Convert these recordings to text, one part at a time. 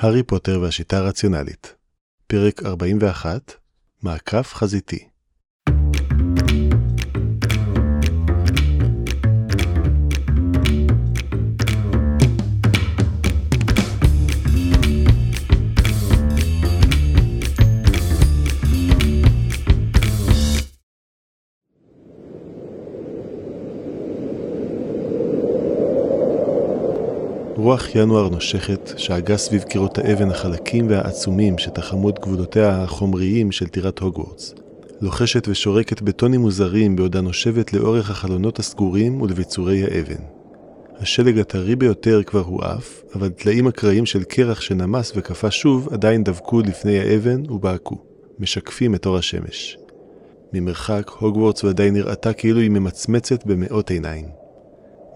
הארי פוטר והשיטה הרציונלית. פרק 41 מעקף חזיתי רוח ינואר נושכת, שאגה סביב קירות האבן החלקים והעצומים שתחמו את גבולותיה החומריים של טירת הוגוורטס. לוחשת ושורקת בטונים מוזרים בעודה נושבת לאורך החלונות הסגורים ולביצורי האבן. השלג הטרי ביותר כבר הואף, אבל טלאים אקראיים של קרח שנמס וקפא שוב עדיין דבקו לפני האבן ובעקו, משקפים את אור השמש. ממרחק, הוגוורטס ודאי נראתה כאילו היא ממצמצת במאות עיניים.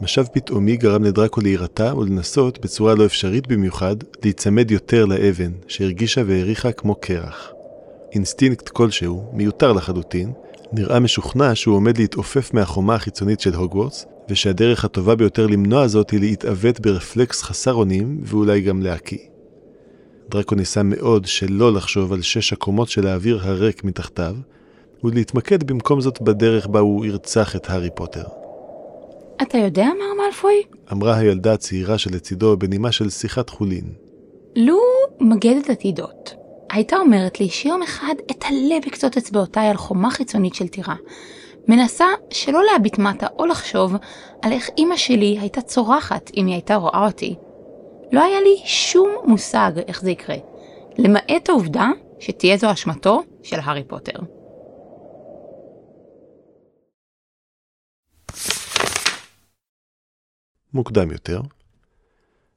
משב פתאומי גרם לדרקו להירתע ולנסות, בצורה לא אפשרית במיוחד, להיצמד יותר לאבן, שהרגישה והריחה כמו קרח. אינסטינקט כלשהו, מיותר לחלוטין, נראה משוכנע שהוא עומד להתעופף מהחומה החיצונית של הוגוורטס, ושהדרך הטובה ביותר למנוע זאת היא להתעוות ברפלקס חסר אונים, ואולי גם להקיא. דרקו ניסה מאוד שלא לחשוב על שש הקומות של האוויר הריק מתחתיו, ולהתמקד במקום זאת בדרך בה הוא ירצח את הארי פוטר. אתה יודע, מר מאלפוי? אמרה הילדה הצעירה שלצידו בנימה של שיחת חולין. לו מגדת עתידות, הייתה אומרת לי שיום אחד אתעלה בקצות אצבעותיי על חומה חיצונית של טירה. מנסה שלא להביט מטה או לחשוב על איך אמא שלי הייתה צורחת אם היא הייתה רואה אותי. לא היה לי שום מושג איך זה יקרה, למעט העובדה שתהיה זו אשמתו של הארי פוטר. מוקדם יותר.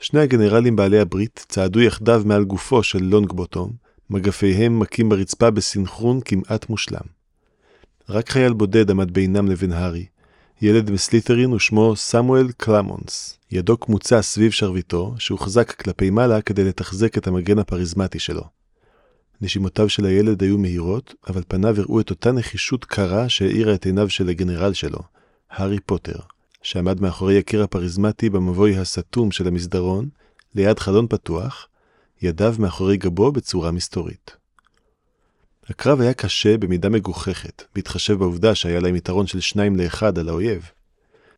שני הגנרלים בעלי הברית צעדו יחדיו מעל גופו של לונג בוטום, מגפיהם מכים ברצפה בסנכרון כמעט מושלם. רק חייל בודד עמד בינם לבין הארי, ילד מסליתרין ושמו סמואל קלמונס, ידו קמוצה סביב שרביטו, שהוחזק כלפי מעלה כדי לתחזק את המגן הפריזמטי שלו. נשימותיו של הילד היו מהירות, אבל פניו הראו את אותה נחישות קרה שהאירה את עיניו של הגנרל שלו, הארי פוטר, שעמד מאחורי הקיר הפריזמטי במבוי הסתום של המסדרון, ליד חלון פתוח, ידיו מאחורי גבו בצורה מסתורית. הקרב היה קשה במידה מגוחכת, בהתחשב בעובדה שהיה להם יתרון של שניים לאחד על האויב.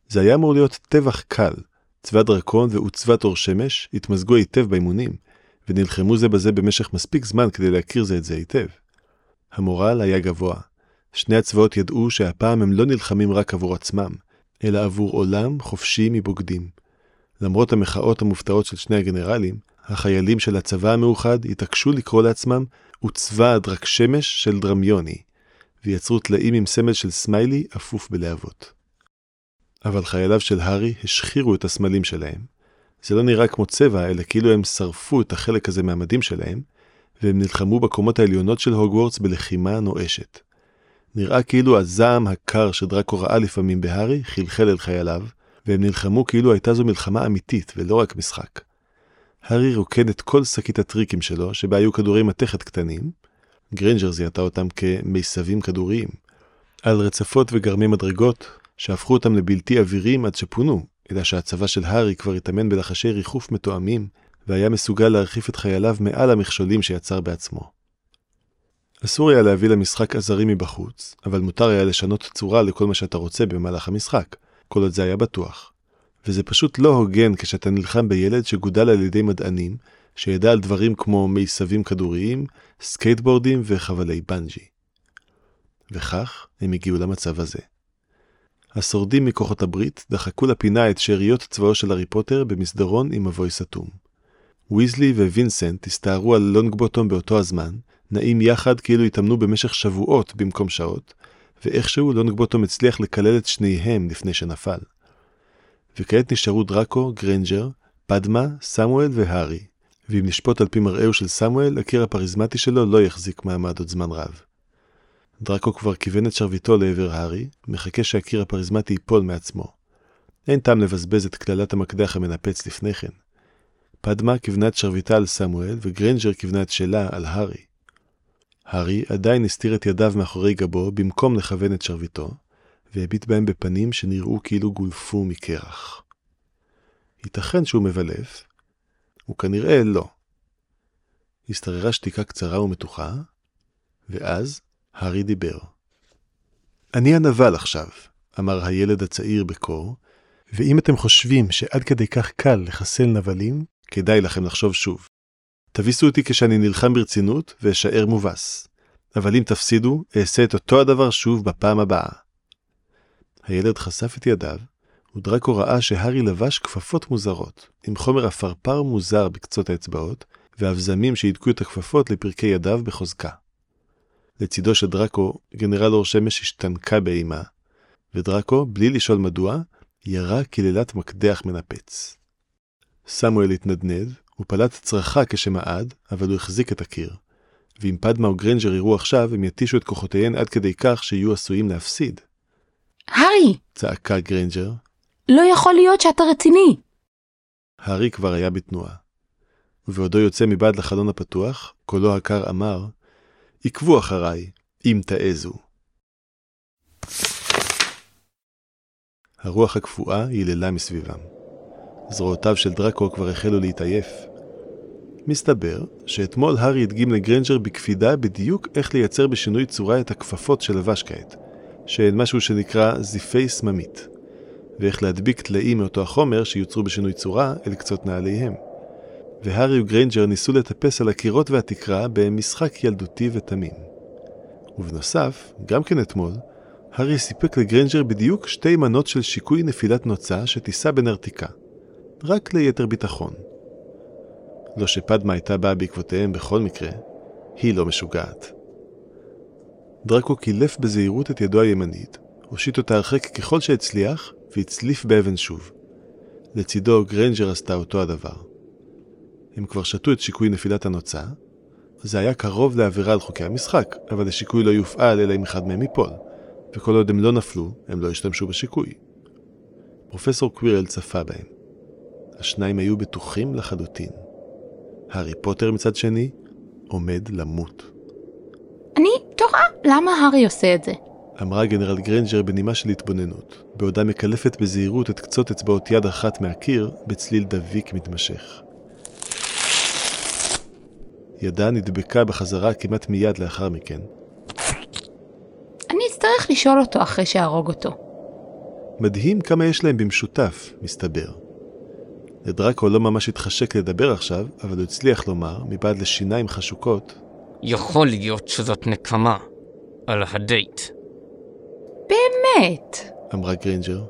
זה היה אמור להיות טבח קל, צבא דרקון ועוצבת אור שמש התמזגו היטב באימונים, ונלחמו זה בזה במשך מספיק זמן כדי להכיר זה את זה היטב. המורל היה גבוה. שני הצבאות ידעו שהפעם הם לא נלחמים רק עבור עצמם, אלא עבור עולם חופשי מבוגדים. למרות המחאות המופתעות של שני הגנרלים, החיילים של הצבא המאוחד התעקשו לקרוא לעצמם "וצבא הדרק שמש של דרמיוני", ויצרו טלאים עם סמל של סמיילי אפוף בלהבות. אבל חייליו של הארי השחירו את הסמלים שלהם. זה לא נראה כמו צבע, אלא כאילו הם שרפו את החלק הזה מהמדים שלהם, והם נלחמו בקומות העליונות של הוגוורטס בלחימה נואשת. נראה כאילו הזעם הקר שדרקו ראה לפעמים בהארי חלחל אל חייליו, והם נלחמו כאילו הייתה זו מלחמה אמיתית ולא רק משחק. הארי רוקן את כל שקית הטריקים שלו, שבה היו כדורי מתכת קטנים, גרינג'ר זיהתה אותם כמיסבים כדוריים, על רצפות וגרמי מדרגות, שהפכו אותם לבלתי עבירים עד שפונו, אלא שהצבא של הארי כבר התאמן בלחשי ריחוף מתואמים, והיה מסוגל להרחיף את חייליו מעל המכשולים שיצר בעצמו. אסור היה להביא למשחק עזרים מבחוץ, אבל מותר היה לשנות צורה לכל מה שאתה רוצה במהלך המשחק, כל עוד זה היה בטוח. וזה פשוט לא הוגן כשאתה נלחם בילד שגודל על ידי מדענים, שידע על דברים כמו מיסבים כדוריים, סקייטבורדים וחבלי בנג'י. וכך הם הגיעו למצב הזה. השורדים מכוחות הברית דחקו לפינה את שאריות צבאו של הארי פוטר במסדרון עם מבוי סתום. ויזלי ווינסנט הסתערו על לונגבוטום באותו הזמן, נעים יחד כאילו התאמנו במשך שבועות במקום שעות, ואיכשהו לונגבוטום הצליח לקלל את שניהם לפני שנפל. וכעת נשארו דראקו, גרנג'ר, פדמה, סמואל והארי, ואם נשפוט על פי מראהו של סמואל, הקיר הפריזמטי שלו לא יחזיק מעמד עוד זמן רב. דראקו כבר כיוון את שרביטו לעבר הארי, מחכה שהקיר הפריזמטי ייפול מעצמו. אין טעם לבזבז את קללת המקדח המנפץ לפני כן. פדמה כיוונה את שרביטה על סמואל, וגרנג'ר כיוונה את שלה על הארי. הארי עדיין הסתיר את ידיו מאחורי גבו במקום לכוון את שרביטו, והביט בהם בפנים שנראו כאילו גולפו מקרח. ייתכן שהוא מבלף, וכנראה לא. השתררה שתיקה קצרה ומתוחה, ואז הארי דיבר. אני הנבל עכשיו, אמר הילד הצעיר בקור, ואם אתם חושבים שעד כדי כך קל לחסל נבלים, כדאי לכם לחשוב שוב. תביסו אותי כשאני נלחם ברצינות ואשאר מובס. אבל אם תפסידו, אעשה את אותו הדבר שוב בפעם הבאה. הילד חשף את ידיו, ודרקו ראה שהארי לבש כפפות מוזרות, עם חומר עפרפר מוזר בקצות האצבעות, ואבזמים שהידקו את הכפפות לפרקי ידיו בחוזקה. לצידו של דרקו, גנרל אור שמש השתנקה באימה, ודרקו, בלי לשאול מדוע, ירה קללת מקדח מנפץ. סמואל התנדנד, הוא פלט צרחה כשמעד, אבל הוא החזיק את הקיר. ואם פדמה או גרנג'ר יירו עכשיו, הם יתישו את כוחותיהן עד כדי כך שיהיו עשויים להפסיד. הארי! צעקה גרנג'ר. לא יכול להיות שאתה רציני! הארי כבר היה בתנועה. ובעודו יוצא מבעד לחלון הפתוח, קולו הקר אמר, עקבו אחריי, אם תעזו. הרוח הקפואה היללה מסביבם. זרועותיו של דרקו כבר החלו להתעייף. מסתבר שאתמול הארי הדגים לגרנג'ר בקפידה בדיוק איך לייצר בשינוי צורה את הכפפות שלבש כעת, שהן משהו שנקרא זיפי סממית, ואיך להדביק טלאים מאותו החומר שיוצרו בשינוי צורה אל קצות נעליהם. והארי וגריינג'ר ניסו לטפס על הקירות והתקרה במשחק ילדותי ותמים. ובנוסף, גם כן אתמול, הארי סיפק לגריינג'ר בדיוק שתי מנות של שיקוי נפילת נוצה שתישא בנרתיקה. רק ליתר ביטחון. לא שפדמה הייתה באה בעקבותיהם בכל מקרה, היא לא משוגעת. דרקו קילף בזהירות את ידו הימנית, הושיט אותה הרחק ככל שהצליח, והצליף באבן שוב. לצידו גריינג'ר עשתה אותו הדבר. הם כבר שתו את שיקוי נפילת הנוצה, זה היה קרוב לעבירה על חוקי המשחק, אבל השיקוי לא יופעל אלא אם אחד מהם ייפול, וכל עוד הם לא נפלו, הם לא השתמשו בשיקוי. פרופסור קווירל צפה בהם. השניים היו בטוחים לחלוטין. הארי פוטר מצד שני עומד למות. אני תוהה למה הארי עושה את זה. אמרה גנרל גרנג'ר בנימה של התבוננות, בעודה מקלפת בזהירות את קצות אצבעות יד אחת מהקיר בצליל דביק מתמשך. ידה נדבקה בחזרה כמעט מיד לאחר מכן. אני אצטרך לשאול אותו אחרי שאהרוג אותו. מדהים כמה יש להם במשותף, מסתבר. לדרקו לא ממש התחשק לדבר עכשיו, אבל הוא הצליח לומר, מבעד לשיניים חשוקות, יכול להיות שזאת נקמה על הדייט. באמת, אמרה גרינג'ר,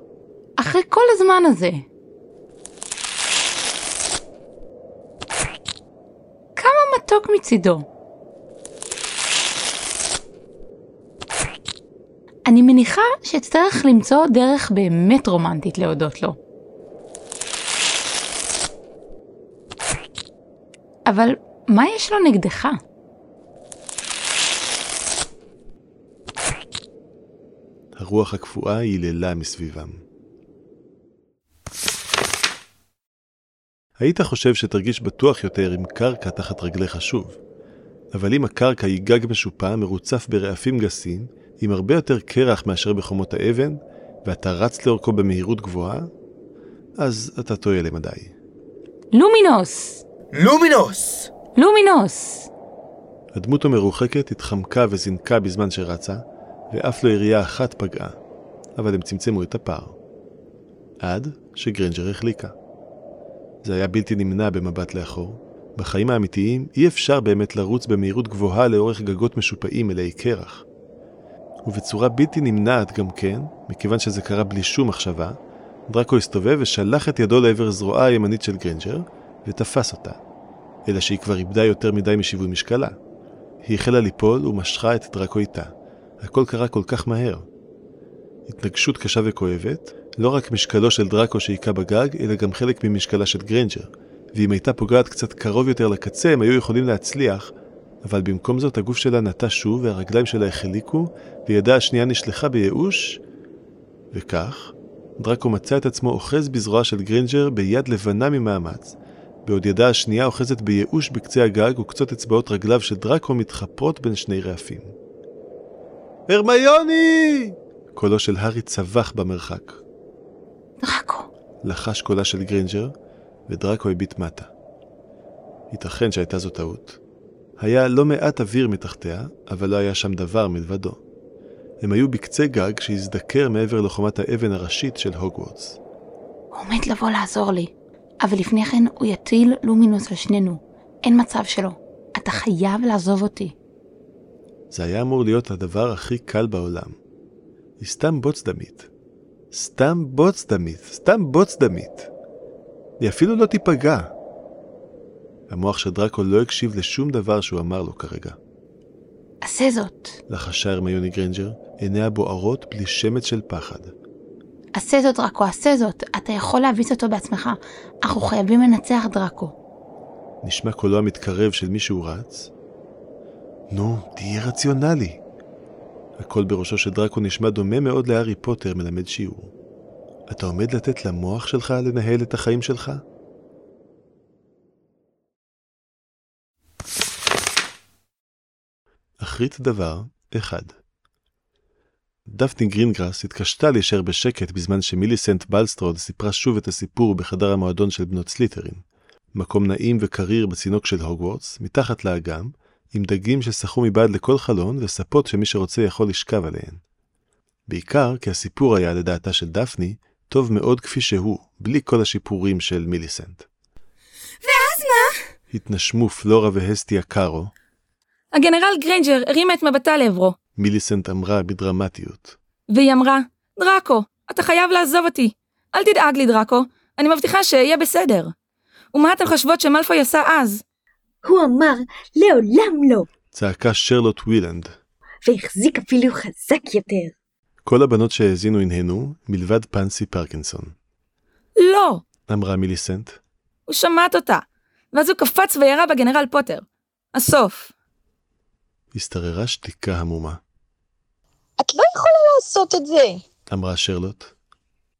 אחרי כל הזמן הזה. כמה מתוק מצידו. אני מניחה שאצטרך למצוא דרך באמת רומנטית להודות לו. אבל מה יש לו נגדך? הרוח הקפואה היללה מסביבם. היית חושב שתרגיש בטוח יותר עם קרקע תחת רגליך שוב, אבל אם הקרקע היא גג משופע מרוצף ברעפים גסים, עם הרבה יותר קרח מאשר בחומות האבן, ואתה רץ לאורכו במהירות גבוהה, אז אתה טועה למדי. לומינוס! לומינוס! לומינוס! הדמות המרוחקת התחמקה וזינקה בזמן שרצה, ואף לא ירייה אחת פגעה, אבל הם צמצמו את הפער. עד שגרנג'ר החליקה. זה היה בלתי נמנע במבט לאחור. בחיים האמיתיים אי אפשר באמת לרוץ במהירות גבוהה לאורך גגות משופעים מלאי קרח. ובצורה בלתי נמנעת גם כן, מכיוון שזה קרה בלי שום מחשבה, דרקו הסתובב ושלח את ידו לעבר זרועה הימנית של גרנג'ר, ותפס אותה. אלא שהיא כבר איבדה יותר מדי משיווי משקלה. היא החלה ליפול ומשכה את דרקו איתה. הכל קרה כל כך מהר. התנגשות קשה וכואבת, לא רק משקלו של דרקו שהיכה בגג, אלא גם חלק ממשקלה של גרנג'ר, ואם הייתה פוגעת קצת קרוב יותר לקצה, הם היו יכולים להצליח, אבל במקום זאת הגוף שלה נטה שוב והרגליים שלה החליקו, וידה השנייה נשלחה בייאוש, וכך, דרקו מצא את עצמו אוחז בזרועה של גרינג'ר ביד לבנה ממאמץ, בעוד ידה השנייה אוחזת בייאוש בקצה הגג וקצות אצבעות רגליו של דרקו מתחפרות בין שני רעפים. הרמיוני! קולו של הארי צווח במרחק. דרקו. לחש קולה של גרינג'ר, ודרקו הביט מטה. ייתכן שהייתה זו טעות, היה לא מעט אוויר מתחתיה, אבל לא היה שם דבר מלבדו. הם היו בקצה גג שהזדקר מעבר לחומת האבן הראשית של הוגוורטס. הוא עומד לבוא לעזור לי, אבל לפני כן הוא יטיל לומינוס על שנינו. אין מצב שלא. אתה חייב לעזוב אותי. זה היה אמור להיות הדבר הכי קל בעולם. היא סתם בוץ דמית. סתם בוץ דמית, סתם בוץ דמית. היא אפילו לא תיפגע. המוח של דראקו לא הקשיב לשום דבר שהוא אמר לו כרגע. עשה זאת. לחשה הרמיוני גרנג'ר, עיניה בוערות בלי שמץ של פחד. עשה זאת, דראקו, עשה זאת. אתה יכול להביס אותו בעצמך. אנחנו חייבים לנצח, דראקו. נשמע קולו המתקרב של מישהו רץ. נו, תהיה רציונלי. הקול בראשו של דראקו נשמע דומה מאוד להארי פוטר מלמד שיעור. אתה עומד לתת למוח שלך לנהל את החיים שלך? אחרית דבר אחד. דפני גרינגרס התקשתה להישאר בשקט בזמן שמיליסנט בולסטרוד סיפרה שוב את הסיפור בחדר המועדון של בנות סלית'רין. מקום נעים וקריר בצינוק של הוגוורטס, מתחת לאגם, עם דגים ששחו מבעד לכל חלון וספות שמי שרוצה יכול לשכב עליהן. בעיקר כי הסיפור היה לדעתה של דפני טוב מאוד כפי שהוא, בלי כל השיפורים של מיליסנט. ואז מה? התנשמו פלורה והסטיה קארו, הגנרל גריינג'ר הרימה את מבטה לעברו, מיליסנט אמרה בדרמטיות. והיא אמרה, דראקו, אתה חייב לעזוב אותי. אל תדאג לי, דראקו, אני מבטיחה שאהיה בסדר. ומה אתן חושבות שמלפוי עשה אז? הוא אמר, לעולם לא, צעקה שרלוט ווילנד. והחזיק אפילו חזק יותר. כל הבנות שהאזינו הנהנו, מלבד פנסי פרקינסון. לא, אמרה מיליסנט. הוא שמט אותה. ואז הוא קפץ וירה בגנרל פוטר. הסוף. השתררה שתיקה המומה. את לא יכולה לעשות את זה. אמרה שרלוט.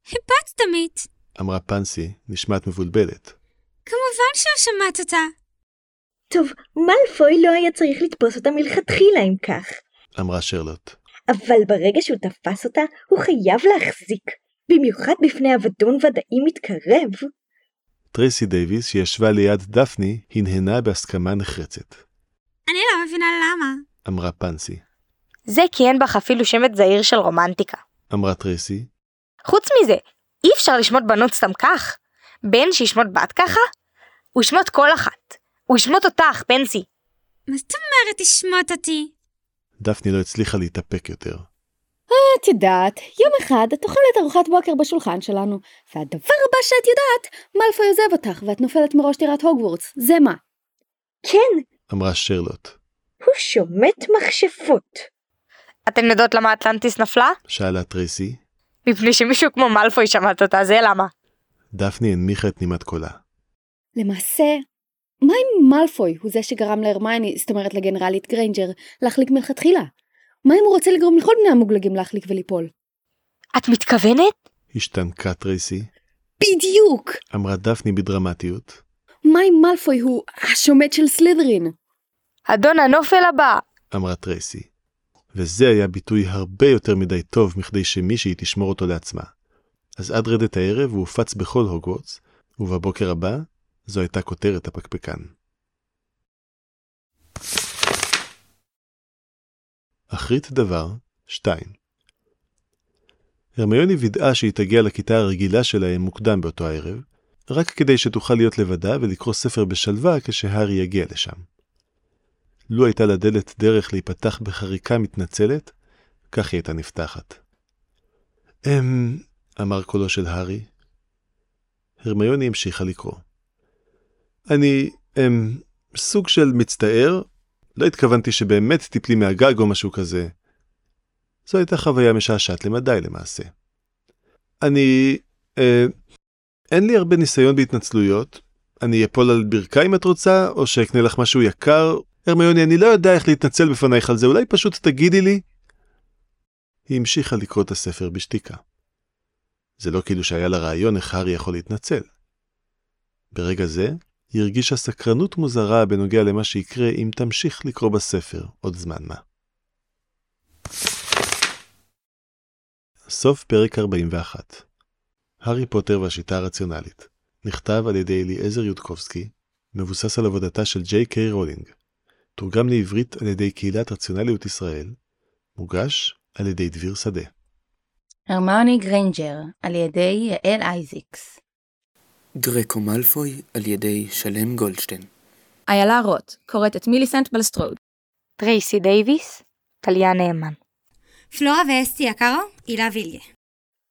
היא בוצדמית. אמרה פנסי, נשמעת מבולבלת. כמובן שהוא שמט אותה. טוב, מאלפוי לא היה צריך לתפוס אותה מלכתחילה אם כך. אמרה שרלוט. אבל ברגע שהוא תפס אותה, הוא חייב להחזיק. במיוחד בפני אבדון ודאי מתקרב. טרייסי דייוויס, שישבה ליד דפני, הנהנה בהסכמה נחרצת. אני לא מבינה למה. אמרה פנסי. זה כי אין בך אפילו שמץ זעיר של רומנטיקה. אמרה טרייסי. חוץ מזה, אי אפשר לשמוט בנות סתם כך. בן שישמוט בת ככה? הוא ישמוט כל אחת. הוא ישמוט אותך, פנסי. מה זאת אומרת תשמוט אותי? דפני לא הצליחה להתאפק יותר. את יודעת, יום אחד את אוכלת ארוחת בוקר בשולחן שלנו, והדבר הבא שאת יודעת, מאלפוי עוזב אותך ואת נופלת מראש טירת הוגוורטס, זה מה? כן, אמרה שרלוט. הוא שומט מכשפות. אתן יודעות למה אטלנטיס נפלה? שאלה טרייסי. מפני שמישהו כמו מאלפוי שמט אותה, זה למה. דפני הנמיכה את נימת קולה. למעשה, מה אם מאלפוי הוא זה שגרם להרמיוני, זאת אומרת לגנרלית גריינג'ר, להחליק מלכתחילה? מה אם הוא רוצה לגרום לכל בני המוגלגים להחליק וליפול? את מתכוונת? השתנקה טרייסי. בדיוק! אמרה דפני בדרמטיות. מה אם מאלפוי הוא השומט של סלית'רין? אדון הנופל הבא. אמרה טרייסי. וזה היה ביטוי הרבה יותר מדי טוב מכדי שמישהי תשמור אותו לעצמה. אז עד רדת הערב הוא הופץ בכל הוגוורטס, ובבוקר הבא זו הייתה כותרת הפקפקן. אחרית דבר, 2. הרמיוני וידאה שהיא תגיע לכיתה הרגילה שלהם מוקדם באותו הערב, רק כדי שתוכל להיות לבדה ולקרוא ספר בשלווה כשהארי יגיע לשם. לו הייתה לדלת דרך להיפתח בחריקה מתנצלת, כך היא הייתה נפתחת. אמ... אמר קולו של הארי. הרמיוני המשיכה לקרוא. אני, אמ... סוג של מצטער, לא התכוונתי שבאמת תיפלי מהגג או משהו כזה. זו הייתה חוויה משעשעת למדי למעשה. אני... אה, אין לי הרבה ניסיון בהתנצלויות. אני אפול על ברכיים את רוצה, או שאקנה לך משהו יקר. הרמיוני, אני לא יודע איך להתנצל בפנייך על זה, אולי פשוט תגידי לי? היא המשיכה לקרוא את הספר בשתיקה. זה לא כאילו שהיה לה רעיון איך הארי יכול להתנצל. ברגע זה, היא הרגישה סקרנות מוזרה בנוגע למה שיקרה אם תמשיך לקרוא בספר עוד זמן מה. סוף פרק 41 הארי פוטר והשיטה הרציונלית נכתב על ידי אליעזר יודקובסקי, מבוסס על עבודתה של ג'יי קיי רולינג. תורגם לעברית על ידי קהילת רציונליות ישראל, מוגש על ידי דביר שדה. הרמיוני גריינג'ר, על ידי יעל אייזיקס. דרקו מאלפוי על ידי שלם גולדשטיין. איילה רוט, קוראת את מיליסנט בולסטרוד. טרייסי דייוויס, טליה נאמן. פלורה והסטיה קארו, הילה ויליה.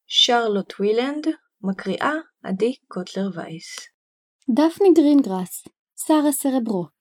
שרלוט וילנד, מקריאה עדי קוטלר וייס. דפני גרינגרס, שרה סרברו.